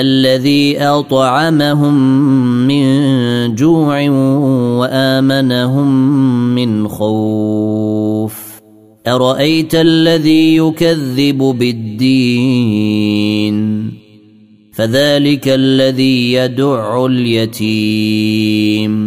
الذي أطعمهم من جوع وآمنهم من خوف. أرأيت الذي يكذب بالدين؟ فذلك الذي يدع اليتيم.